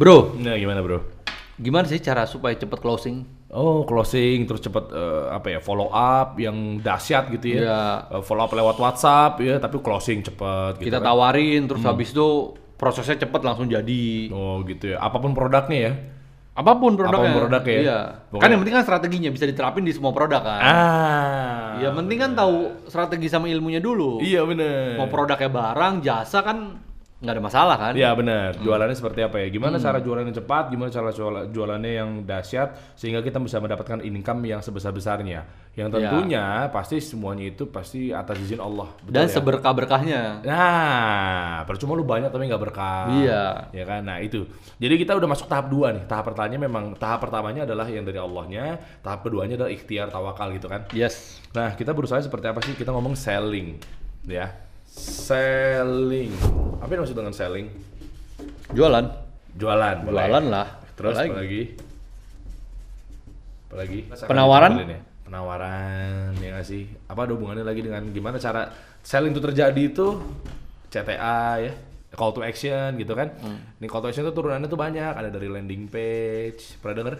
Bro, Nah, gimana bro? gimana sih cara supaya cepet closing? Oh, closing terus cepet eh, apa ya follow up yang dahsyat gitu ya. Iya. Eh, follow up lewat WhatsApp ya, tapi closing cepet gitu. Kita kan. tawarin, terus habis itu prosesnya cepet langsung jadi. Oh gitu ya. Apa pun produknya ya. Apa pun produknya. Apa pun produknya ya? Iya. Pokoknya- Kan yang penting kan strateginya bisa diterapin di semua produk kan. Ah. Ya penting kan tahu strategi sama ilmunya dulu. Iya bener. Mau produknya barang, jasa kan nggak ada masalah kan? Iya benar. Jualannya seperti apa ya? Gimana cara jualannya cepat? Gimana cara jual- jualannya yang dahsyat sehingga kita bisa mendapatkan income yang sebesar-besarnya? Yang Iya. tentunya pasti semuanya itu pasti atas izin Allah. Betul Dan ya? seberkah-berkahnya. Nah, percuma lu banyak tapi nggak berkah. Iya. Ya kan? Nah, itu. Jadi kita udah masuk tahap dua nih. Tahap pertamanya memang tahap pertamanya adalah yang dari Allahnya, tahap keduanya adalah ikhtiar tawakal gitu kan. Yes. Nah, kita berusaha seperti apa sih? Kita ngomong selling, ya. Selling. Apa yang maksud dengan selling? Jualan. Jualan. boleh. Jualan lah. Terus apa lagi? Apa lagi? Penawaran? Nih. Penawaran, ya nggak sih? Apa ada hubungannya lagi dengan gimana cara selling itu terjadi itu? CTA ya, call to action gitu kan? Hmm. Nih call to action itu turunannya tuh banyak, ada dari landing page, pernah denger?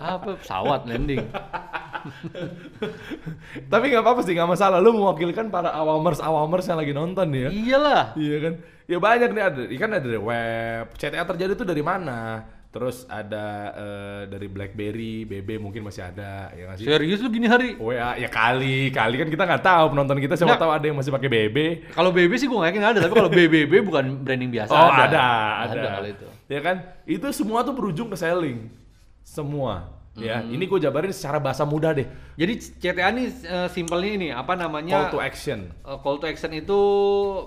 Apa pesawat landing? Tapi nggak apa-apa sih, nggak masalah. Lu mewakilkan para awamers awamers yang lagi nonton ya. Iyalah. Iya kan? Ya banyak nih ada, kan ada dari web. CTA terjadi tuh dari mana? Terus ada eh, dari BlackBerry, BB mungkin masih ada, ya sih? Serius lu gini hari? WA ya kali, kali kan kita nggak tahu penonton kita siapa tahu ada yang masih pakai BB. Kalau BB sih gua nggak yakin ada, tapi kalau BBB bukan branding biasa oh ada. ada, ada. kalau itu. Ya kan? Itu semua tuh berujung ke selling, semua. Ya, Hmm. ini gue jabarin secara bahasa mudah deh. Jadi CTA ini eh, simpelnya ini apa namanya? Call to action. Eh, call to action itu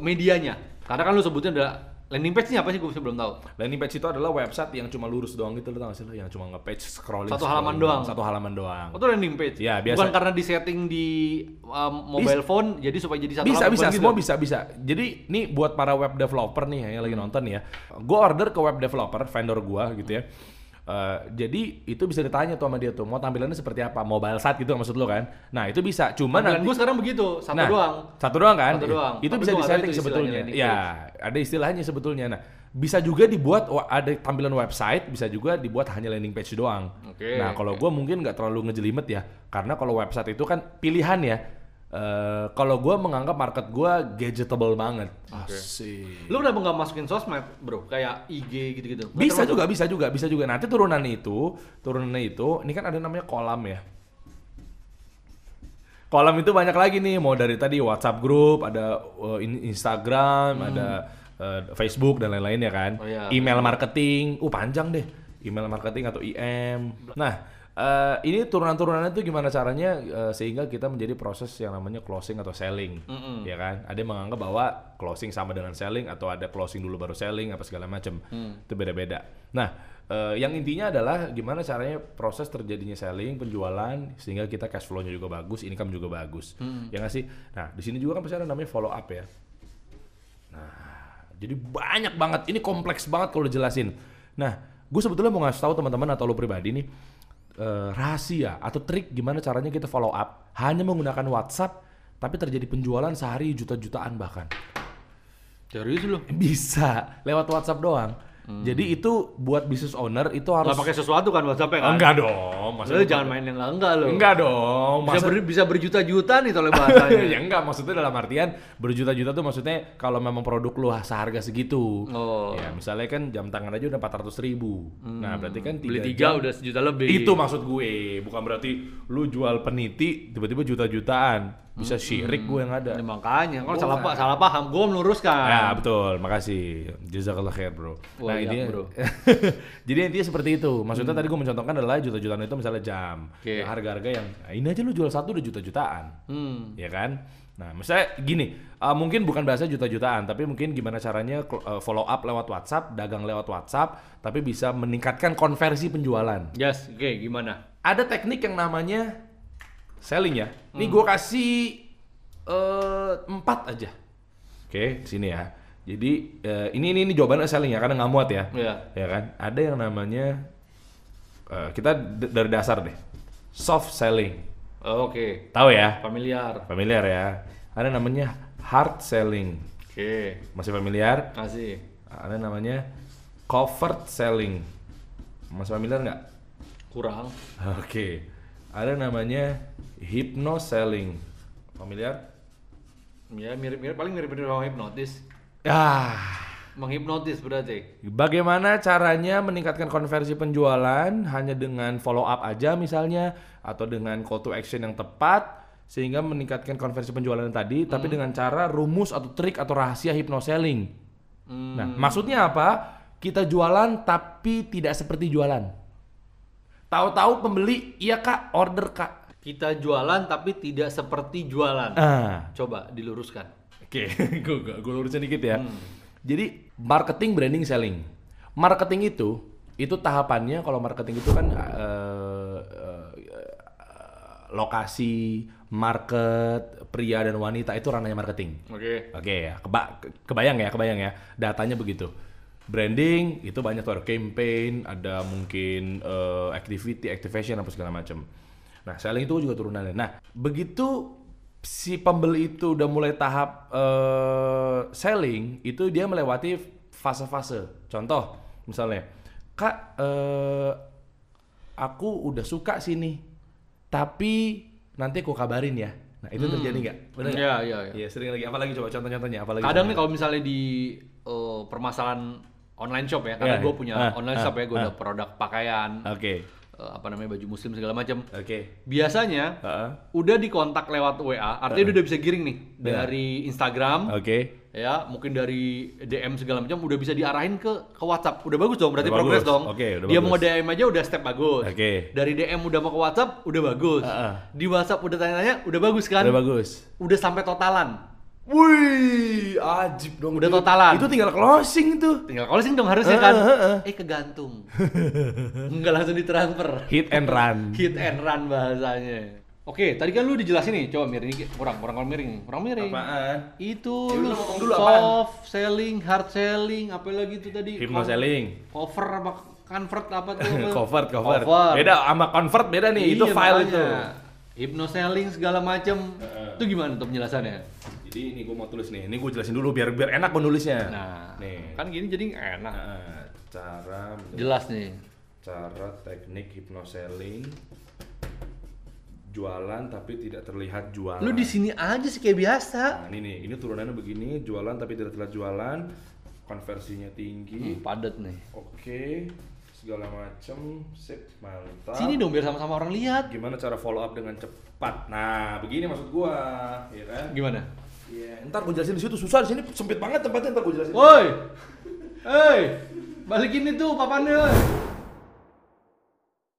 medianya. Karena kan lu sebutnya ada landing page ini apa sih gue belum tahu. Landing page itu adalah website yang cuma lurus doang gitu, lo tau gak sih lo? Yang cuma nge-page scrolling. Satu halaman doang. Satu halaman doang. Oh, itu landing page. Iya, biasa. Bukan karena disetting di um, mobile phone jadi supaya jadi satu bisa halaman, bisa semua gitu? bisa bisa jadi nih buat para web developer nih yang lagi nonton nih ya gue order ke web developer vendor gua gitu ya Eh, jadi itu bisa ditanya tuh sama dia tuh mau tampilannya seperti apa? Mobile site gitu maksud lo kan? Nah itu bisa cuman Tampilan nanti gue sekarang begitu, satu Nah, doang. satu doang kan? Satu doang. itu Tapi bisa disetting sebetulnya. ya ada istilahnya sebetulnya. Nah bisa juga dibuat ada tampilan website bisa juga dibuat hanya landing page doang. Oke, nah kalau gue mungkin nggak terlalu ngejelimet ya karena kalau website itu kan pilihan ya Eh, kalau gue menganggap market gue gadgetable banget Asik. Lu kenapa nggak masukin sosmed, bro? Kayak IG gitu-gitu. Bisa juga, bisa juga, bisa juga. Nanti turunan itu, turunannya itu, ini kan ada namanya kolam ya. Kolam itu banyak lagi nih, mau dari tadi WhatsApp grup, ada uh, in- Instagram, ada uh, Facebook dan lain-lain ya kan. Oh iya. Email marketing, uh panjang deh. Email marketing atau IM. Nah, uh, ini turunan-turunannya itu gimana caranya uh, sehingga kita menjadi proses yang namanya closing atau selling, Mm-mm. ya kan? Ada yang menganggap bahwa closing sama dengan selling atau ada closing dulu baru selling apa segala macam. Itu beda-beda. Nah, eh, yang intinya adalah gimana caranya proses terjadinya selling, penjualan sehingga kita cash flow-nya juga bagus, income juga bagus. Ya nggak sih? Nah, di sini juga kan pasti ada namanya follow up ya. Nah, jadi banyak banget. Ini kompleks banget kalau dijelasin. Nah, gue sebetulnya mau ngasih tahu teman-teman atau lo pribadi nih eh, rahasia atau trik gimana caranya kita follow up hanya menggunakan WhatsApp tapi terjadi penjualan sehari juta-jutaan bahkan. Serius lu? Bisa lewat WhatsApp doang. Jadi itu buat business owner itu harus Nggak pakai sesuatu kan WhatsApp-nya kan? enggak dong, Lu jangan main yang enggak lu. Enggak dong, Bisa, masa- ber, bisa berjuta-juta nih kalau bahasanya. ya enggak maksudnya dalam artian berjuta-juta tuh maksudnya kalau memang produk lu seharga segitu. Oh. Ya misalnya kan jam tangan aja udah 400 ribu. Nah berarti kan Beli tiga tiga jam- udah sejuta lebih. Itu maksud gue, bukan berarti lu jual peniti tiba-tiba juta-jutaan. Bisa syirik gue yang ada. Ya, makanya, kalau Bukan. salah, pa- salah paham, gue meluruskan. Ya betul, makasih. Jazakallah khair bro. Wah, nah iya, intinya, bro. jadi intinya seperti itu. Maksudnya tadi gue mencontohkan adalah juta-jutaan itu misalnya jam. Harga-harga yang nah, ini aja lu jual satu udah juta-jutaan, Hmm. ya kan? Nah, misalnya gini, uh, mungkin bukan bahasa juta-jutaan, tapi mungkin gimana caranya uh, follow up lewat WhatsApp, dagang lewat WhatsApp, tapi bisa meningkatkan konversi penjualan. Yes, oke gimana? Ada teknik yang namanya selling ya. Ini gue kasih eh, empat aja. Oke, sini ya. Jadi eh, ini ini ini jawabannya selling ya, karena nggak muat ya. Iya. Ya kan? Ada yang namanya eh, kita dari dasar deh. Soft selling. Oh, Oke, Tahu ya? familiar. Familiar ya. Ada namanya hard selling. Oke, Masih familiar? masih. Ada namanya covert selling. Mas familiar nggak? Kurang. Oke. Ada namanya hypno selling. Familiar? Ya mirip-mirip paling mirip-mirip sama hipnotis. Ah, Menghipnotis berarti. Bagaimana caranya meningkatkan konversi penjualan hanya dengan follow up aja misalnya atau dengan call to action yang tepat sehingga meningkatkan konversi penjualan tadi tapi dengan cara rumus atau trik atau rahasia hypnoselling. Hmm. Nah, maksudnya apa? Kita jualan tapi tidak seperti jualan. Tahu-tahu pembeli, iya Kak, order Kak. Kita jualan tapi tidak seperti jualan. Ah, Coba diluruskan. Oke, gue gue lurusin dikit ya. Jadi marketing, branding, selling. Marketing itu itu tahapannya kalau marketing itu kan eh, eh, lokasi, market, pria dan wanita itu ranahnya marketing. Oke. Oke ya, keba- ke- kebayang ya, kebayang ya. Datanya begitu. Branding itu banyak tuh ada campaign, ada mungkin eh, activity, activation apa segala macam. Nah, selling itu juga turunannya. Nah, begitu si pembeli itu udah mulai tahap eh, selling, itu dia melewati fase-fase. Contoh, misalnya, Kak, eh, aku udah suka sini, tapi nanti aku kabarin ya. Nah, itu terjadi nggak? Nggak? Iya, iya, iya. Iya sering lagi. Apalagi coba contoh-contohnya? Apalagi Kadang nih kalau misalnya di eh, permasalahan online shop ya, karena Iya, gue punya Ah, online ah, shop ya, gue ah. ada produk pakaian, Oke, eh, apa namanya baju muslim segala macam. oke. Biasanya Heeh. udah dikontak lewat WA, artinya udah bisa giring nih Iya. dari Instagram, Oke. ya mungkin dari DM segala macam udah bisa diarahin ke ke WhatsApp. Udah bagus dong, berarti Udah progres bagus. dong. Oke, udah Dia bagus. mau DM aja udah step bagus. Oke. Dari DM udah mau ke WhatsApp udah bagus. Heeh. Di WhatsApp udah tanya-tanya udah bagus kan? Udah bagus. Udah sampai totalan. Wih, ajib dong. Udah totalan. Itu tinggal closing tuh. Tinggal closing dong harusnya kan. heeh. Eh kegantung. Enggak langsung ditransfer. Hit and run. Hit and run bahasanya. Oke, tadi kan lu dijelasin nih, coba miring. Kurang, kurang kurang miring. Kurang miring. Apaan? Itu Ya lu ngomong dulu apaan? soft selling, hard selling, apa lagi itu tadi? Hypno selling. Cover apa convert apa tuh? Convert, convert. Cover. Beda sama convert beda nih. itu Iya, file makanya. itu. Hypno selling segala macem. Itu gimana tuh penjelasannya? Jadi ini gue mau tulis nih. Ini gue jelasin dulu biar biar enak menulisnya. Nah, nih. kan gini jadi enak. Nah, cara Jelas nih. cara teknik hypnoselling jualan tapi tidak terlihat jualan. Lu di sini aja sih kayak biasa. Nah, ini nih, ini turunannya begini, jualan tapi tidak terlihat jualan, konversinya tinggi. Hmm, padat nih. Oke, segala macem, sip, mantap. Sini dong biar sama-sama orang lihat. Gimana cara follow up dengan cepat? Nah, begini maksud gua, ya kan? Gimana? Iya, ntar gua jelasin di situ susah di sini sempit banget tempatnya ntar gua jelasin. Woi. Hei. Balikin itu papannya.